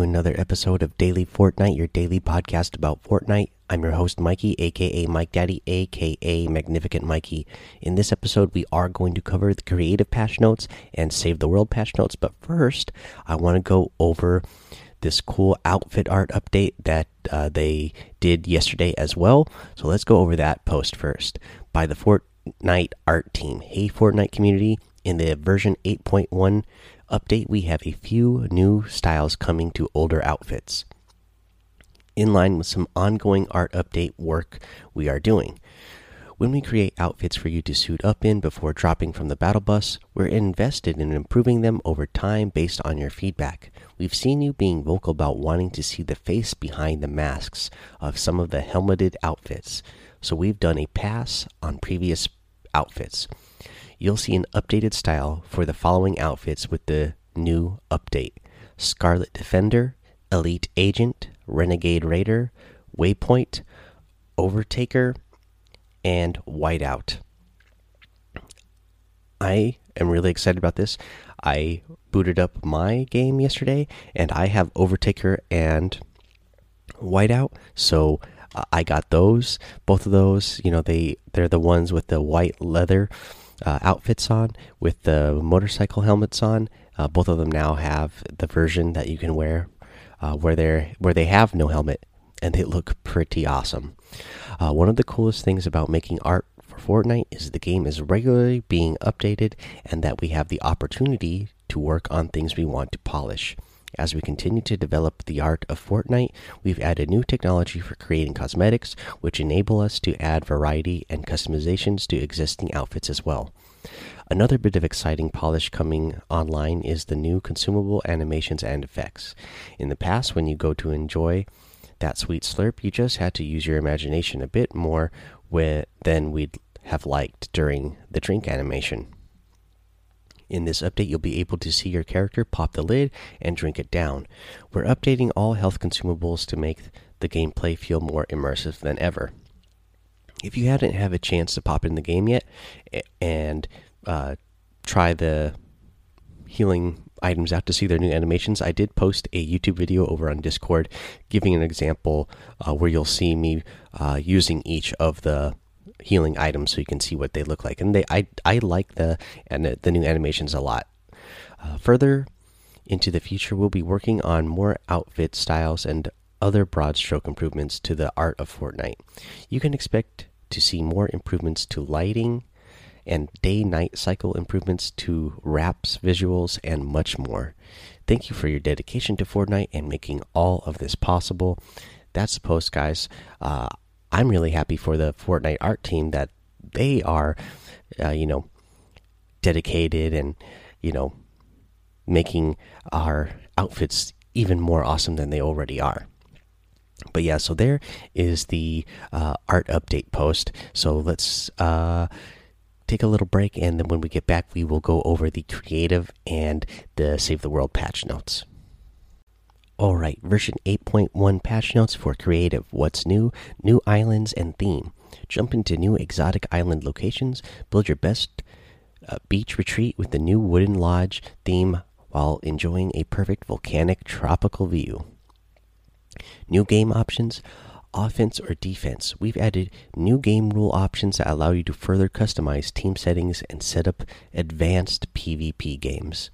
Another episode of Daily Fortnite, your daily podcast about Fortnite. I'm your host, Mikey, aka Mike Daddy, aka Magnificent Mikey. In this episode, we are going to cover the creative patch notes and save the world patch notes. But first, I want to go over this cool outfit art update that uh, they did yesterday as well. So let's go over that post first by the Fortnite art team. Hey, Fortnite community, in the version 8.1 update, we have a few new styles coming to older outfits. In line with some ongoing art update work we are doing. When we create outfits for you to suit up in before dropping from the battle bus, we're invested in improving them over time based on your feedback. We've seen you being vocal about wanting to see the face behind the masks of some of the helmeted outfits, so we've done a pass on previous outfits you'll see an updated style for the following outfits with the new update Scarlet Defender, Elite Agent, Renegade Raider, Waypoint, Overtaker, and Whiteout. I am really excited about this. I booted up my game yesterday and I have Overtaker and Whiteout, so uh, I got those. Both of those, you know, they they're the ones with the white leather uh, outfits on with the motorcycle helmets on. Uh, both of them now have the version that you can wear uh, where they where they have no helmet, and they look pretty awesome. Uh, one of the coolest things about making art for Fortnite is the game is regularly being updated, and that we have the opportunity to work on things we want to polish. As we continue to develop the art of Fortnite, we've added new technology for creating cosmetics, which enable us to add variety and customizations to existing outfits as well. Another bit of exciting polish coming online is the new consumable animations and effects. In the past, when you go to enjoy that sweet slurp, you just had to use your imagination a bit more than we'd have liked during the drink animation. In this update, you'll be able to see your character pop the lid and drink it down. We're updating all health consumables to make the gameplay feel more immersive than ever. If you hadn't had a chance to pop in the game yet and uh, try the healing items out to see their new animations, I did post a YouTube video over on Discord giving an example uh, where you'll see me uh, using each of the healing items so you can see what they look like. And they, I, I like the and the new animations a lot. Uh, further into the future, we'll be working on more outfit styles and other broad stroke improvements to the art of Fortnite. You can expect to see more improvements to lighting and day night cycle improvements to wraps, visuals, and much more. Thank you for your dedication to Fortnite and making all of this possible. That's the post, guys. Uh, I'm really happy for the Fortnite art team that they are, uh, you know, dedicated and, you know, making our outfits even more awesome than they already are. But yeah, so there is the uh, art update post. So let's uh, take a little break, and then when we get back, we will go over the creative and the Save the World patch notes. Alright, version 8.1 patch notes for creative. What's new? New islands and theme. Jump into new exotic island locations. Build your best uh, beach retreat with the new wooden lodge theme while enjoying a perfect volcanic tropical view. New game options offense or defense. We've added new game rule options that allow you to further customize team settings and set up advanced PvP games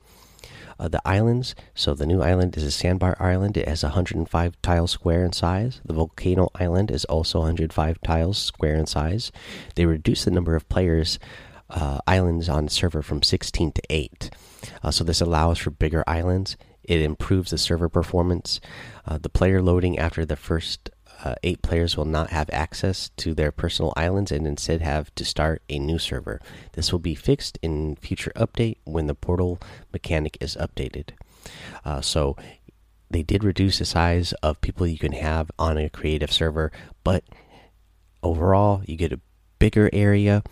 uh, the islands. So the new island is a sandbar island. It has 105 tiles square in size. The volcano island is also 105 tiles square in size. They reduce the number of players uh, islands on server from 16 to 8. Uh, so this allows for bigger islands. It improves the server performance. Uh, the player loading after the first uh, eight players will not have access to their personal islands and instead have to start a new server. This will be fixed in future update when the portal mechanic is updated. Uh, so they did reduce the size of people you can have on a creative server, but overall you get a bigger area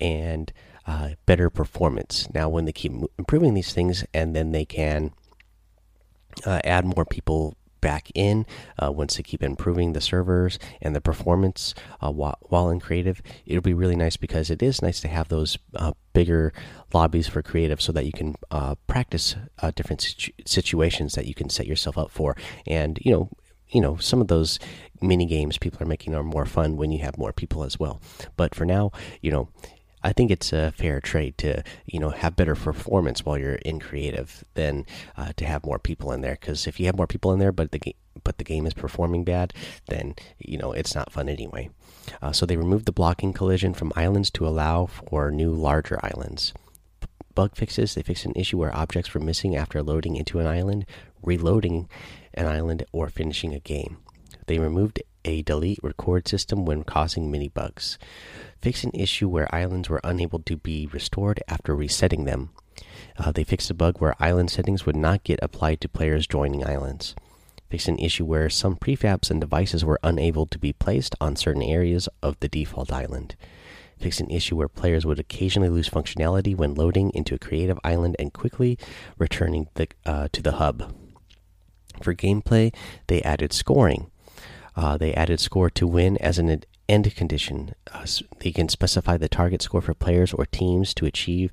and uh, better performance. Now, when they keep improving these things, and then they can uh, add more people back in uh, once they keep improving the servers and the performance uh, while, in creative it'll be really nice because it is nice to have those uh, bigger lobbies for creative so that you can uh, practice uh, different situ situations that you can set yourself up for. And you know you know some of those mini games people are making are more fun when you have more people as well. But for now you know I think it's a fair trade to you know have better performance while you're in creative than uh, to have more people in there. Because if you have more people in there, but the but the game is performing bad, then you know it's not fun anyway. Uh, so they removed the blocking collision from islands to allow for new larger islands. Bug fixes they fixed an issue where objects were missing after loading into an island, reloading an island, or finishing a game. They removed a delete record system when causing mini bugs. Fix an issue where islands were unable to be restored after resetting them. Uh, they fixed a bug where island settings would not get applied to players joining islands. Fixed an issue where some prefabs and devices were unable to be placed on certain areas of the default island. Fixed an issue where players would occasionally lose functionality when loading into a creative island and quickly returning the, uh, to the hub. For gameplay, they added scoring. Uh, they added score to win as an end condition. Uh, they can specify the target score for players or teams to achieve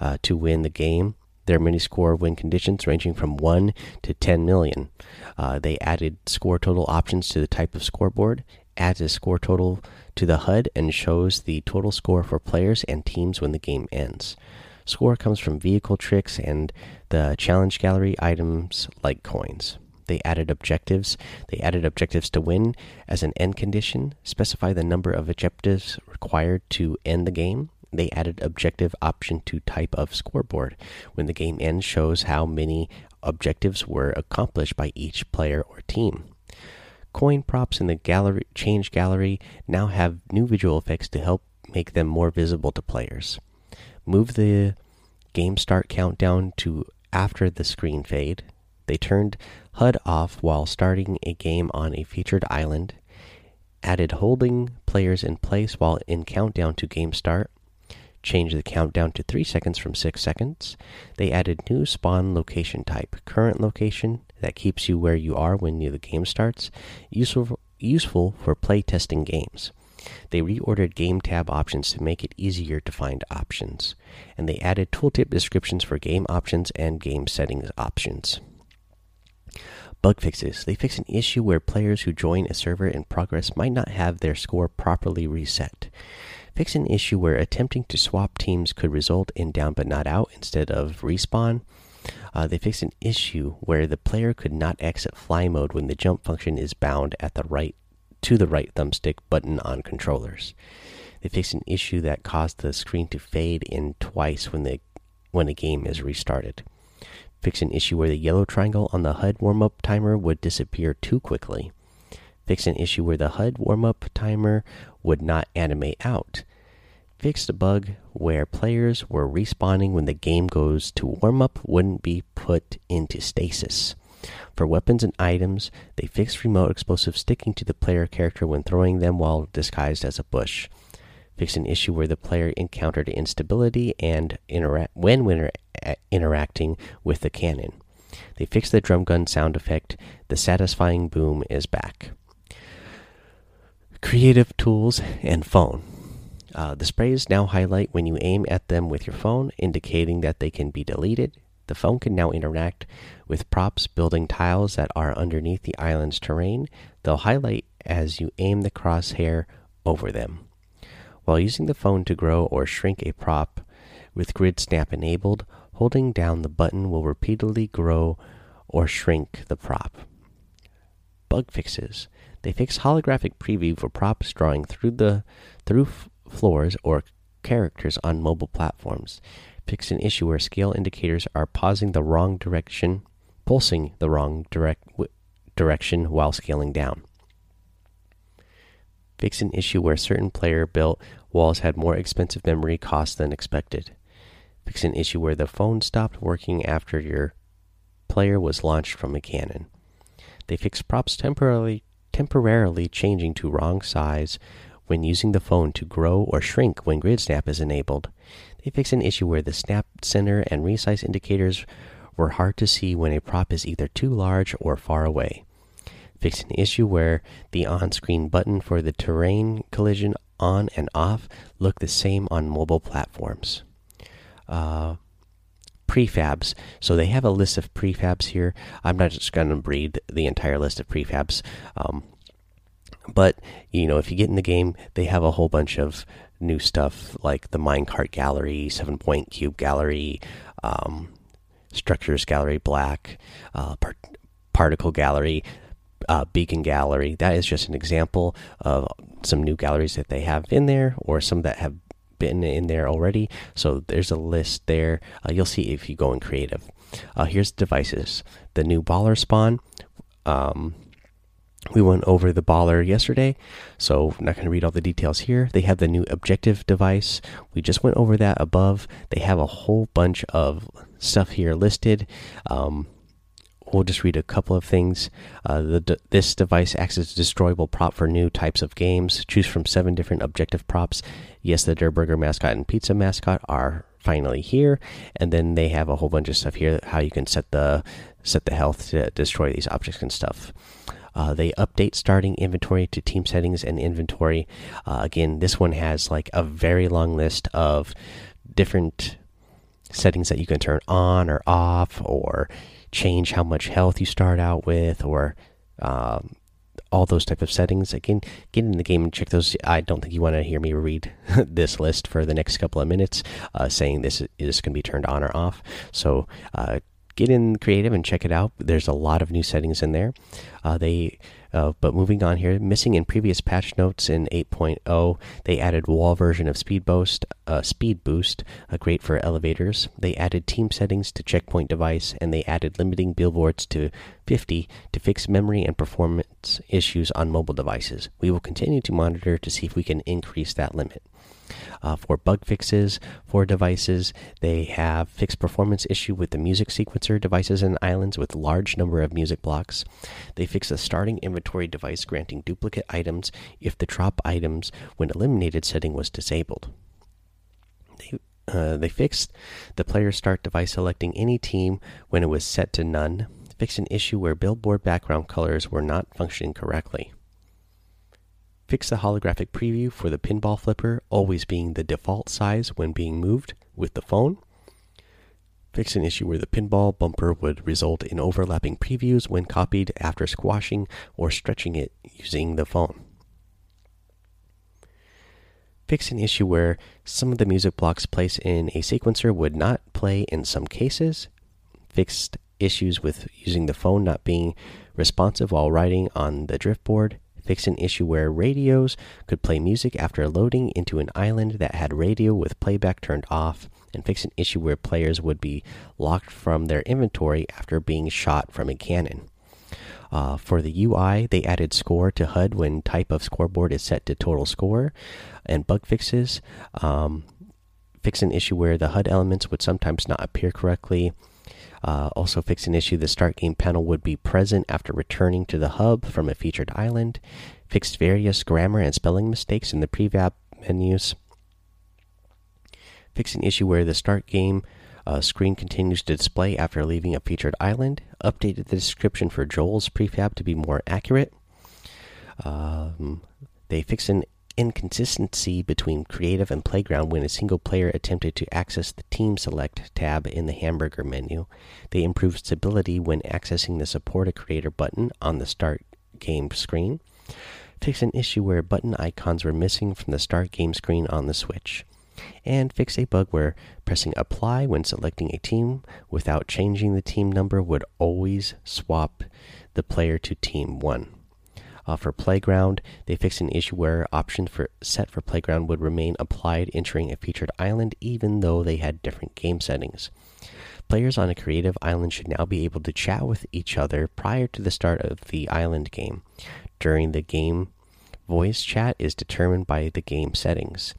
uh, to win the game. There are many score win conditions ranging from 1 to 10 million. Uh, they added score total options to the type of scoreboard, adds a score total to the HUD, and shows the total score for players and teams when the game ends. Score comes from vehicle tricks and the challenge gallery items like coins. They added objectives. They added objectives to win as an end condition, specify the number of objectives required to end the game. They added objective option to type of scoreboard. When the game ends, shows how many objectives were accomplished by each player or team. Coin props in the gallery change gallery now have new visual effects to help make them more visible to players. Move the game start countdown to after the screen fade. They turned HUD off while starting a game on a featured island, added holding players in place while in countdown to game start, changed the countdown to 3 seconds from 6 seconds. They added new spawn location type, current location that keeps you where you are when the game starts, useful useful for playtesting games. They reordered game tab options to make it easier to find options, and they added tooltip descriptions for game options and game settings options. Bug fixes. They fix an issue where players who join a server in progress might not have their score properly reset. Fix an issue where attempting to swap teams could result in down but not out instead of respawn. Uh, they fixed an issue where the player could not exit fly mode when the jump function is bound at the right to the right thumbstick button on controllers. They fixed an issue that caused the screen to fade in twice when the when a game is restarted. Fix an issue where the yellow triangle on the HUD warm up timer would disappear too quickly. Fix an issue where the HUD warm up timer would not animate out. Fix a bug where players were respawning when the game goes to warm up wouldn't be put into stasis. For weapons and items, they fixed remote explosives sticking to the player character when throwing them while disguised as a bush. Fix an issue where the player encountered instability and interact when winner interacting with the cannon. They fixed the drum gun sound effect. The satisfying boom is back. Creative tools and phone. Uh, the sprays now highlight when you aim at them with your phone, indicating that they can be deleted. The phone can now interact with props building tiles that are underneath the island's terrain. They'll highlight as you aim the crosshair over them. While using the phone to grow or shrink a prop with grid snap enabled, Holding down the button will repeatedly grow or shrink the prop. Bug fixes. They fix holographic preview for props drawing through the through floors or characters on mobile platforms. Fix an issue where scale indicators are pausing the wrong direction, pulsing the wrong direct direction while scaling down. Fix an issue where certain player built walls had more expensive memory costs than expected. Fix an issue where the phone stopped working after your player was launched from a cannon. They fix props temporarily temporarily changing to wrong size when using the phone to grow or shrink when grid snap is enabled. They fix an issue where the snap center and resize indicators were hard to see when a prop is either too large or far away. Fix an issue where the on screen button for the terrain collision on and off look the same on mobile platforms. Uh, prefabs. So they have a list of prefabs here. I'm not just going to read the entire list of prefabs. Um, but, you know, if you get in the game, they have a whole bunch of new stuff like the minecart gallery, seven point cube gallery, um, structures gallery black, uh, part particle gallery, uh, beacon gallery. That is just an example of some new galleries that they have in there, or some that have been in there already. So there's a list there. Uh, you'll see if you go in creative. Uh, here's devices. The new baller spawn. Um, we went over the baller yesterday, so I'm not going to read all the details here. They have the new objective device. We just went over that above. They have a whole bunch of stuff here listed. Um, we'll just read a couple of things. Uh, the, this device acts as a destroyable prop for new types of games. Choose from seven different objective props. Yes, the Durr Burger mascot and pizza mascot are finally here, and then they have a whole bunch of stuff here how you can set the set the health to destroy these objects and stuff. Uh, they update starting inventory to team settings and inventory. Uh, again, this one has like a very long list of different settings that you can turn on or off, or change how much health you start out with, or um, all those type of settings. Again, get in the game and check those. I don't think you want to hear me read this list for the next couple of minutes, uh, saying this is going to be turned on or off. So uh, get in creative and check it out. There's a lot of new settings in there. Uh, they, uh, but moving on here, missing in previous patch notes in 8.0, they added wall version of Speed Boost, uh, Speed Boost, uh, great for elevators. They added team settings to checkpoint device, and they added limiting billboards to 50 to fix memory and performance issues on mobile devices. We will continue to monitor to see if we can increase that limit uh, for bug fixes for devices. They have fixed performance issue with the music sequencer devices and islands with large number of music blocks. They fix a starting inventory device granting duplicate items if the drop items when eliminated setting was disabled. They uh, they fixed the player start device selecting any team when it was set to none. Fixed an issue where billboard background colors were not functioning correctly. Fix the holographic preview for the pinball flipper always being the default size when being moved with the phone. Fix an issue where the pinball bumper would result in overlapping previews when copied after squashing or stretching it using the phone. Fix an issue where some of the music blocks placed in a sequencer would not play in some cases. Fixed issues with using the phone not being responsive while writing on the drift board fix an issue where radios could play music after loading into an island that had radio with playback turned off, and fix an issue where players would be locked from their inventory after being shot from a cannon. Uh, for the UI, they added score to HUD when type of scoreboard is set to total score, and bug fixes. Um, fix an issue where the HUD elements would sometimes not appear correctly uh, also, fix an issue the start game panel would be present after returning to the hub from a featured island. Fixed various grammar and spelling mistakes in the prefab menus. Fix an issue where the start game uh, screen continues to display after leaving a featured island. Updated the description for Joel's prefab to be more accurate. Um, they fix an inconsistency between creative and playground when a single player attempted to access the team select tab in the hamburger menu. They improved stability when accessing the support a creator button on the start game screen. Fix an issue where button icons were missing from the start game screen on the Switch. And fix a bug where pressing apply when selecting a team without changing the team number would always swap the player to team 1. Uh, for Playground, they fixed an issue where options for set for Playground would remain applied entering a featured island even though they had different game settings. Players on a creative island should now be able to chat with each other prior to the start of the island game. During the game, voice chat is determined by the game settings.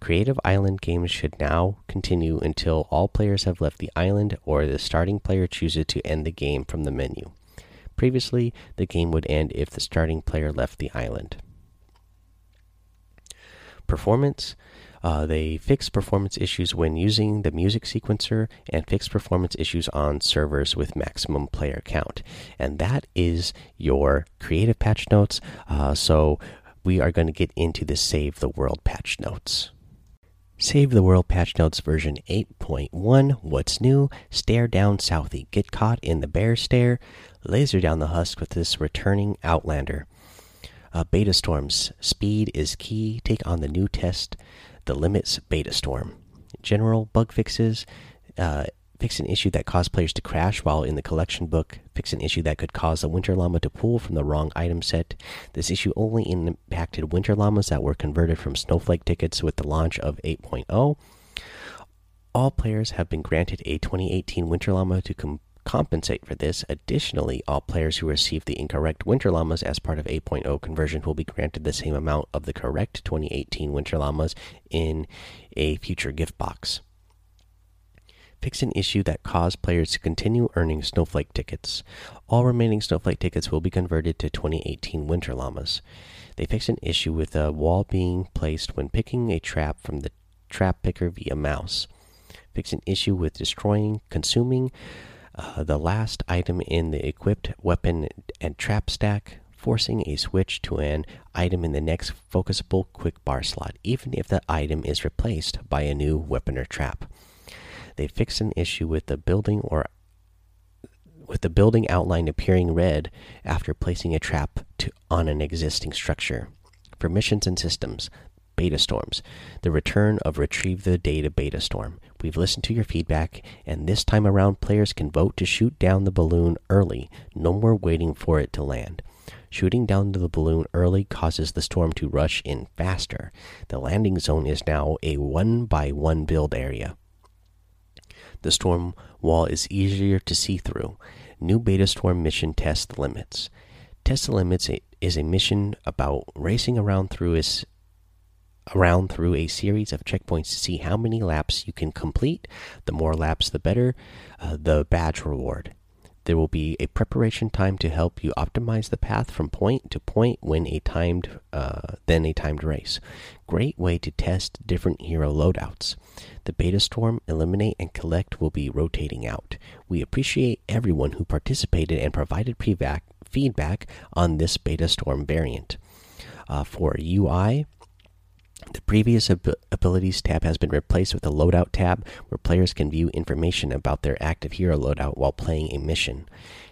Creative Island games should now continue until all players have left the island or the starting player chooses to end the game from the menu. Previously, the game would end if the starting player left the island. Performance Uh, they fix performance issues when using the music sequencer and fix performance issues on servers with maximum player count. And that is your creative patch notes. Uh, so we are going to get into the Save the World patch notes. Save the World patch notes version 8.1. What's new? Stare down Southie. Get caught in the bear stare. Laser down the husk with this returning Outlander. Uh, beta storms. Speed is key. Take on the new test the Limits Beta Storm. General bug fixes. Uh, fix an issue that caused players to crash while in the collection book. Fix an issue that could cause the Winter Llama to pull from the wrong item set. This issue only impacted Winter Llamas that were converted from Snowflake tickets with the launch of 8.0. All players have been granted a 2018 Winter Llama to compensate for this. Additionally, all players who receive the incorrect Winter Llamas as part of 8.0 conversion will be granted the same amount of the correct 2018 Winter Llamas in a future gift box. Fix an issue that caused players to continue earning Snowflake tickets. All remaining Snowflake tickets will be converted to 2018 Winter Llamas. They fix an issue with a wall being placed when picking a trap from the trap picker via mouse. Fix an issue with destroying, consuming, uh, the last item in the equipped weapon and trap stack, forcing a switch to an item in the next focusable quick bar slot, even if the item is replaced by a new weapon or trap. They fix an issue with the building or with the building outline appearing red after placing a trap to, on an existing structure. For missions and systems, beta storms, the return of Retrieve the Data beta storm. We've listened to your feedback, and this time around, players can vote to shoot down the balloon early. No more waiting for it to land. Shooting down the balloon early causes the storm to rush in faster. The landing zone is now a one by one build area. The storm wall is easier to see through. New beta storm mission test limits. Test limits is a mission about racing around through its around through a series of checkpoints to see how many laps you can complete. The more laps, the better. Uh, the badge reward. There will be a preparation time to help you optimize the path from point to point when a timed, uh, then a timed race. Great way to test different hero loadouts. The beta storm, eliminate, and collect will be rotating out. We appreciate everyone who participated and provided feedback on this beta storm variant. Uh, for UI, the previous ab abilities tab has been replaced with a loadout tab where players can view information about their active hero loadout while playing a mission.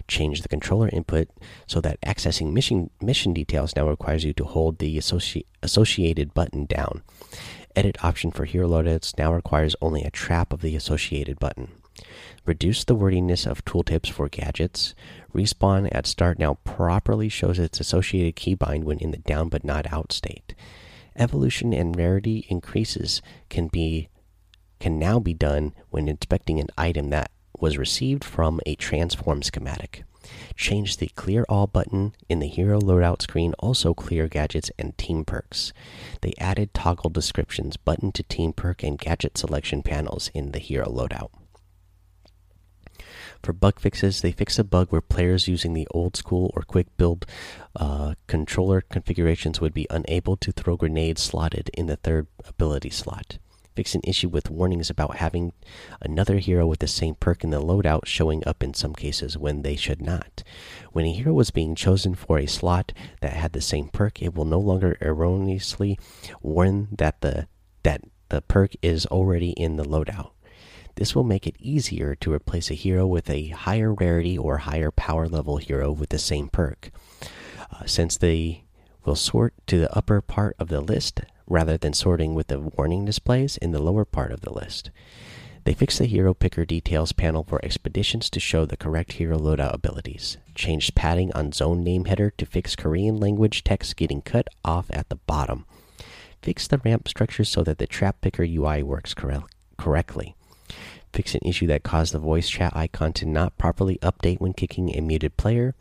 Change the controller input so that accessing mission mission details now requires you to hold the associ associated button down. Edit option for hero loadouts now requires only a trap of the associated button. Reduce the wordiness of tooltips for gadgets. Respawn at start now properly shows its associated keybind when in the down but not out state evolution and rarity increases can be can now be done when inspecting an item that was received from a transform schematic. Change the clear all button in the hero loadout screen also clear gadgets and team perks. They added toggle descriptions button to team perk and gadget selection panels in the hero loadout. For bug fixes, they fix a bug where players using the old school or quick build uh, controller configurations would be unable to throw grenades slotted in the third ability slot. Fix an issue with warnings about having another hero with the same perk in the loadout showing up in some cases when they should not. When a hero was being chosen for a slot that had the same perk, it will no longer erroneously warn that the that the perk is already in the loadout. This will make it easier to replace a hero with a higher rarity or higher power level hero with the same perk. Uh, since they will sort to the upper part of the list rather than sorting with the warning displays in the lower part of the list. They fixed the Hero Picker Details panel for expeditions to show the correct hero loadout abilities. Changed padding on zone name header to fix Korean language text getting cut off at the bottom. Fix the ramp structure so that the Trap Picker UI works correctly. Fix an issue that caused the voice chat icon to not properly update when kicking a muted player.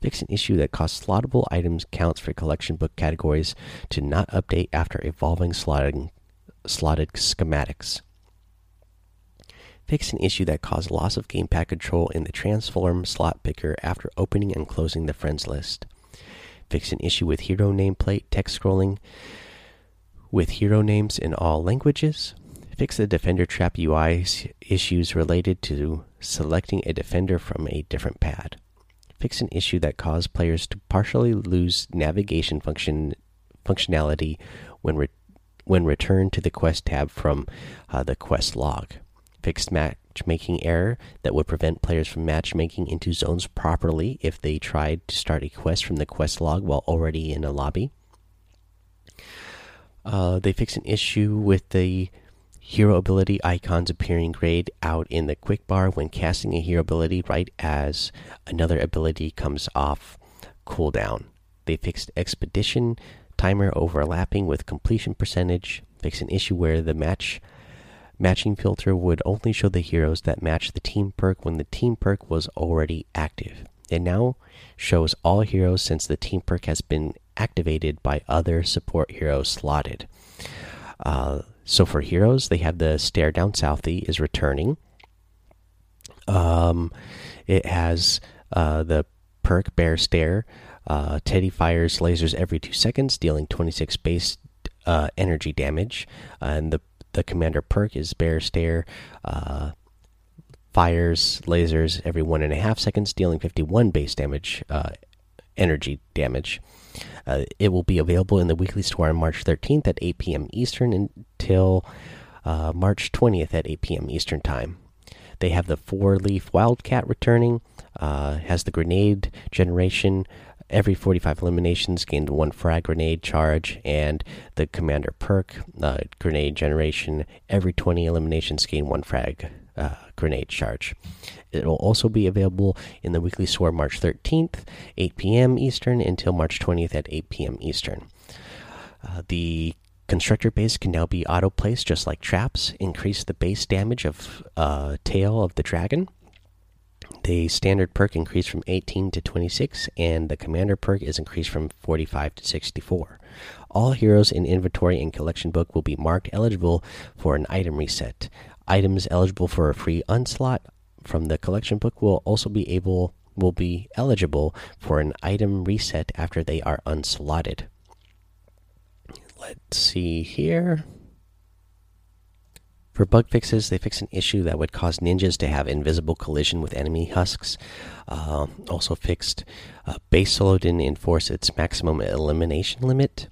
Fix an issue that caused slottable items counts for collection book categories to not update after evolving slotted, slotted schematics. Fix an issue that caused loss of gamepad control in the transform slot picker after opening and closing the friends list. Fix an issue with hero nameplate text scrolling with hero names in all languages. Fix the Defender Trap UI issues related to selecting a defender from a different pad. Fix an issue that caused players to partially lose navigation function functionality when re when returned to the quest tab from uh, the quest log. Fixed matchmaking error that would prevent players from matchmaking into zones properly if they tried to start a quest from the quest log while already in a lobby. Uh, they fix an issue with the hero ability icons appearing grayed out in the quick bar when casting a hero ability right as another ability comes off cooldown. They fixed expedition timer overlapping with completion percentage. Fix an issue where the match matching filter would only show the heroes that match the team perk when the team perk was already active. It now shows all heroes since the team perk has been activated by other support heroes slotted. Uh, so for heroes, they have the stare down Southie is returning. Um, it has uh, the perk bear stare. Uh, Teddy fires lasers every two seconds, dealing 26 base uh, energy damage. and the the commander perk is bear stare. Uh, fires lasers every one and a half seconds, dealing 51 base damage, uh, energy damage. Uh, it will be available in the weekly store on March 13th at 8 p.m. Eastern until uh, March 20th at 8 p.m. Eastern Time. They have the four leaf wildcat returning, uh, has the grenade generation. Every 45 eliminations gained one frag grenade charge, and the commander perk uh, grenade generation. Every 20 eliminations gain one frag uh, grenade charge. It will also be available in the weekly store March 13th, 8 p.m. Eastern, until March 20th at 8 p.m. Eastern. Uh, the constructor base can now be auto placed just like traps, increase the base damage of uh, Tail of the Dragon. The standard perk increased from 18 to 26, and the commander perk is increased from 45 to 64. All heroes in inventory and collection book will be marked eligible for an item reset. Items eligible for a free unslot from the collection book will also be able will be eligible for an item reset after they are unslotted. Let's see here. For bug fixes, they fix an issue that would cause ninjas to have invisible collision with enemy husks. Uh, also fixed uh, base solo didn't enforce its maximum elimination limit.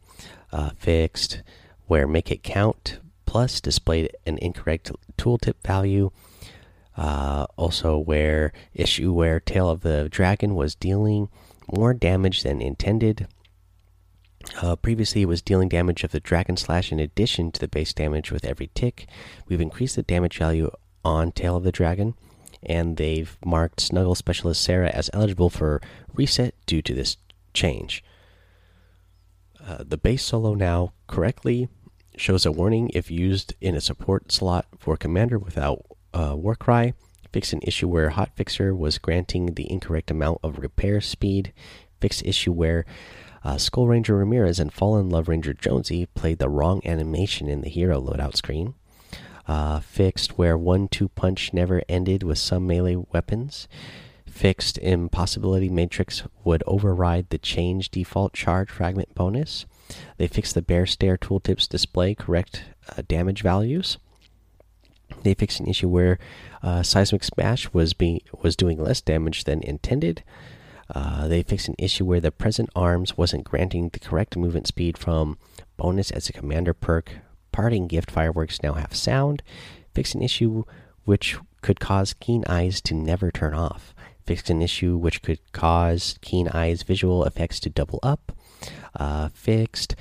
Uh, fixed where make it count plus displayed an incorrect tooltip value. Uh, also, where issue where Tail of the Dragon was dealing more damage than intended. Uh, previously, it was dealing damage of the Dragon Slash in addition to the base damage with every tick. We've increased the damage value on Tail of the Dragon, and they've marked Snuggle Specialist Sarah as eligible for reset due to this change. Uh, the base solo now correctly shows a warning if used in a support slot for commander without uh, Warcry. Fix an issue where Hotfixer was granting the incorrect amount of repair speed. Fix issue where uh, Skull Ranger Ramirez and Fallen Love Ranger Jonesy played the wrong animation in the hero loadout screen. Uh, fixed where one two punch never ended with some melee weapons. Fixed impossibility matrix would override the change default charge fragment bonus. They fixed the bear stare tooltips display correct uh, damage values. They fixed an issue where uh, seismic smash was being was doing less damage than intended. Uh, they fixed an issue where the present arms wasn't granting the correct movement speed from bonus as a commander perk. Parting gift fireworks now have sound. Fixed an issue which could cause keen eyes to never turn off. Fixed an issue which could cause keen eyes visual effects to double up uh, fixed.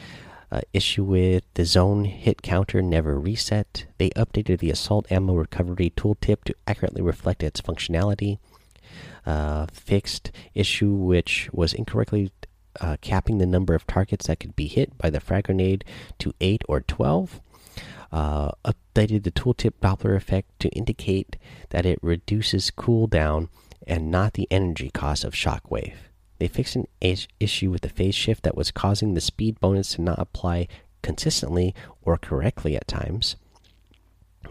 Uh, issue with the zone hit counter never reset. They updated the assault ammo recovery tooltip to accurately reflect its functionality. Uh, fixed issue which was incorrectly uh, capping the number of targets that could be hit by the frag grenade to 8 or 12. Uh, updated the tooltip Doppler effect to indicate that it reduces cooldown and not the energy cost of shockwave. They fixed an issue with the phase shift that was causing the speed bonus to not apply consistently or correctly at times.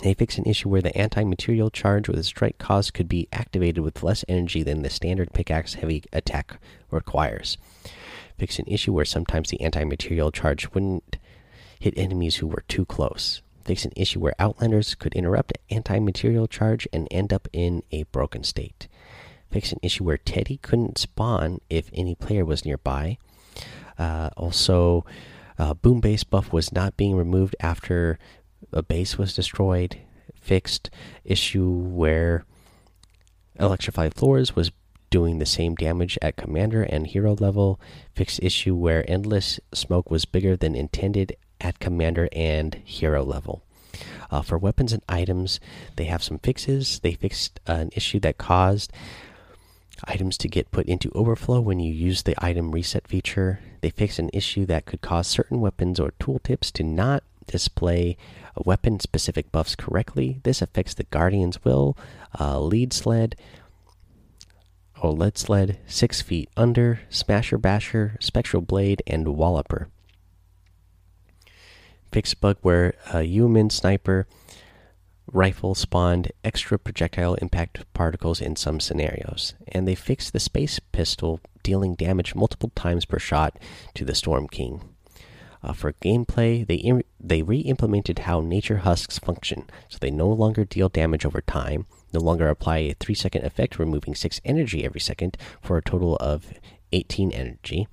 They fixed an issue where the anti material charge with a strike cost could be activated with less energy than the standard pickaxe heavy attack requires. Fixed an issue where sometimes the anti material charge wouldn't hit enemies who were too close. Fix an issue where Outlanders could interrupt anti material charge and end up in a broken state. Fix an issue where Teddy couldn't spawn if any player was nearby. Uh, also, uh, Boom Base buff was not being removed after a base was destroyed. Fixed issue where Electrified Floors was doing the same damage at commander and hero level. Fixed issue where endless smoke was bigger than intended at commander and hero level. Uh, for weapons and items, they have some fixes. They fixed uh, an issue that caused items to get put into overflow when you use the item reset feature. They fixed an issue that could cause certain weapons or tooltips to not display weapon specific buffs correctly. This affects the Guardian's Will, uh, Lead Sled, or Lead Sled, Six Feet Under, Smasher Basher, Spectral Blade, and Walloper. Fix bug where a human sniper rifle spawned extra projectile impact particles in some scenarios, and they fixed the space pistol dealing damage multiple times per shot to the Storm King. Uh, for gameplay, they they re-implemented how nature husks function, so they no longer deal damage over time, no longer apply a three-second effect, removing six energy every second for a total of 18 energy.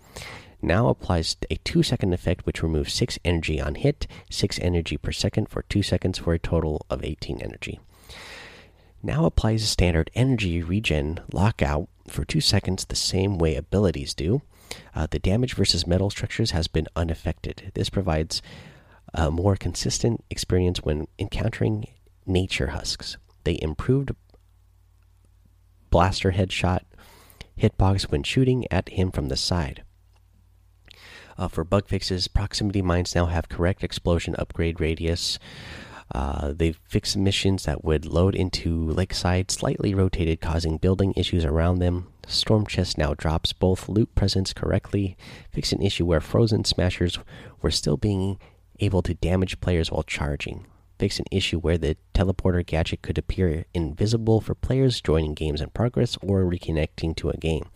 Now applies a two-second effect, which removes six energy on hit, six energy per second for two seconds for a total of 18 energy. Now applies a standard energy regen lockout for two seconds, the same way abilities do. Uh, the damage versus metal structures has been unaffected. This provides a more consistent experience when encountering nature husks. They improved blaster headshot hitbox when shooting at him from the side. Uh, for bug fixes, proximity mines now have correct explosion upgrade radius. Uh, they've fixed missions that would load into lakeside, slightly rotated, causing building issues around them. Storm Chest now drops both loot presents correctly. Fix an issue where frozen smashers were still being able to damage players while charging. Fix an issue where the teleporter gadget could appear invisible for players joining games in progress or reconnecting to a game.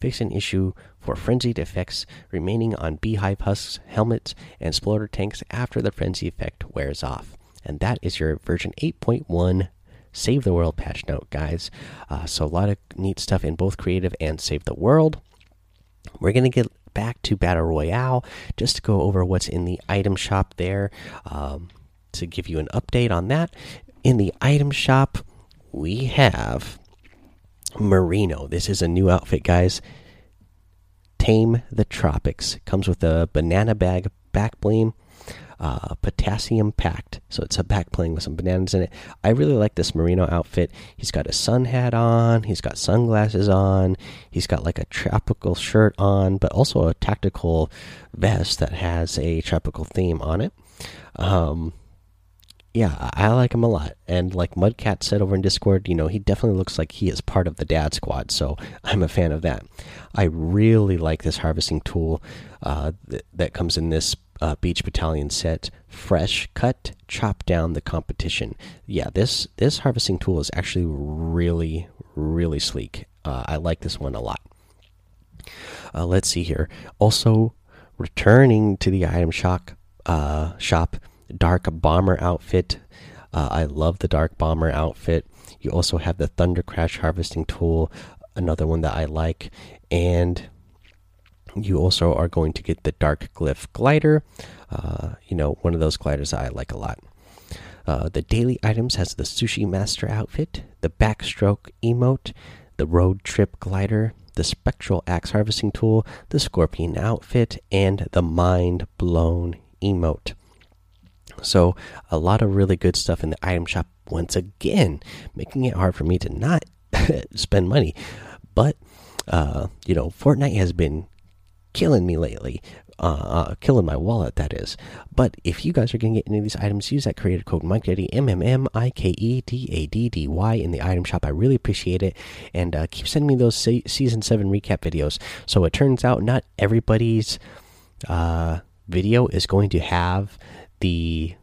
Fix an issue for frenzied effects remaining on beehive husks, helmets, and exploder tanks after the frenzy effect wears off. And that is your version 8.1 Save the World patch note, guys. Uh, so, a lot of neat stuff in both creative and Save the World. We're going to get back to Battle Royale just to go over what's in the item shop there um, to give you an update on that. In the item shop, we have Marino. This is a new outfit, guys. Tame the Tropics. Comes with a banana bag back bling uh, potassium packed. So it's a back bling with some bananas in it. I really like this Marino outfit. He's got a sun hat on, he's got sunglasses on, he's got like a tropical shirt on, but also a tactical vest that has a tropical theme on it. Um, yeah, I like him a lot. And like Mudcat said over in Discord, you know, he definitely looks like he is part of the dad squad. So I'm a fan of that. I really like this harvesting tool uh, th that comes in this uh, Beach Battalion set, fresh cut, chop down the competition. Yeah, this this harvesting tool is actually really really sleek. Uh, I like this one a lot. Uh, let's see here. Also, returning to the item shop, uh, shop, dark bomber outfit. Uh, I love the dark bomber outfit. You also have the thunder crash harvesting tool, another one that I like, and you also are going to get the Dark Glyph glider. Uh, you know, one of those gliders that I like a lot. Uh, the daily items has the Sushi Master outfit, the Backstroke emote, the Road Trip glider, the Spectral Axe harvesting tool, the Scorpion outfit, and the Mind Blown emote. So, a lot of really good stuff in the item shop once again, making it hard for me to not spend money. But, uh, you know, Fortnite has been killing me lately. Uh, uh, killing my wallet, that is. But if you guys are going to get any of these items, use that creator code MikeDaddy, M M M I K E D A D D Y, in the item shop. I really appreciate it. And uh, keep sending me those se season 7 recap videos. So it turns out not everybody's uh, video is going to have the.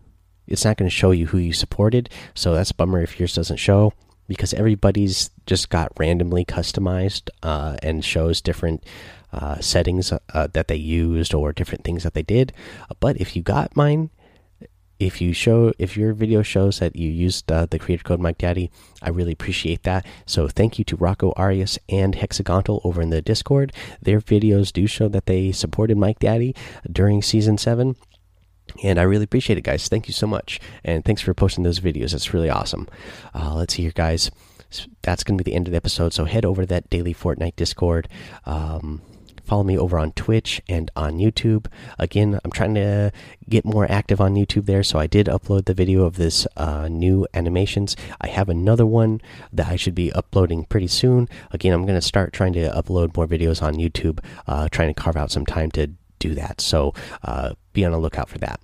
It's not going to show you who you supported. So that's bummer if yours doesn't show. because everybody's just got randomly customized uh, and shows different uh, settings uh, that they used or different things that they did. But if you got mine, if you show if your video shows that you used uh, the creator code Mike Daddy, I really appreciate that. So thank you to Rocco Arias and Hexagontal over in the Discord. Their videos do show that they supported Mike Daddy during season seven. And I really appreciate it, guys. Thank you so much. And thanks for posting those videos. That's really awesome. Uh, let's see here, guys. That's going to be the end of the episode. So head over to that daily Fortnite Discord. Um, Follow me over on Twitch and on YouTube. Again, I'm trying to get more active on YouTube there, so I did upload the video of this uh, new animations. I have another one that I should be uploading pretty soon. Again, I'm going to start trying to upload more videos on YouTube, uh, trying to carve out some time to do that. So uh, be on the lookout for that.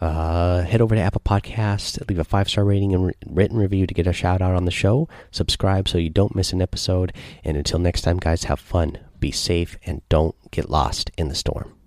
Uh, head over to Apple Podcast, leave a five star rating and written review to get a shout out on the show. Subscribe so you don't miss an episode. And until next time, guys, have fun be safe, and don't get lost in the storm.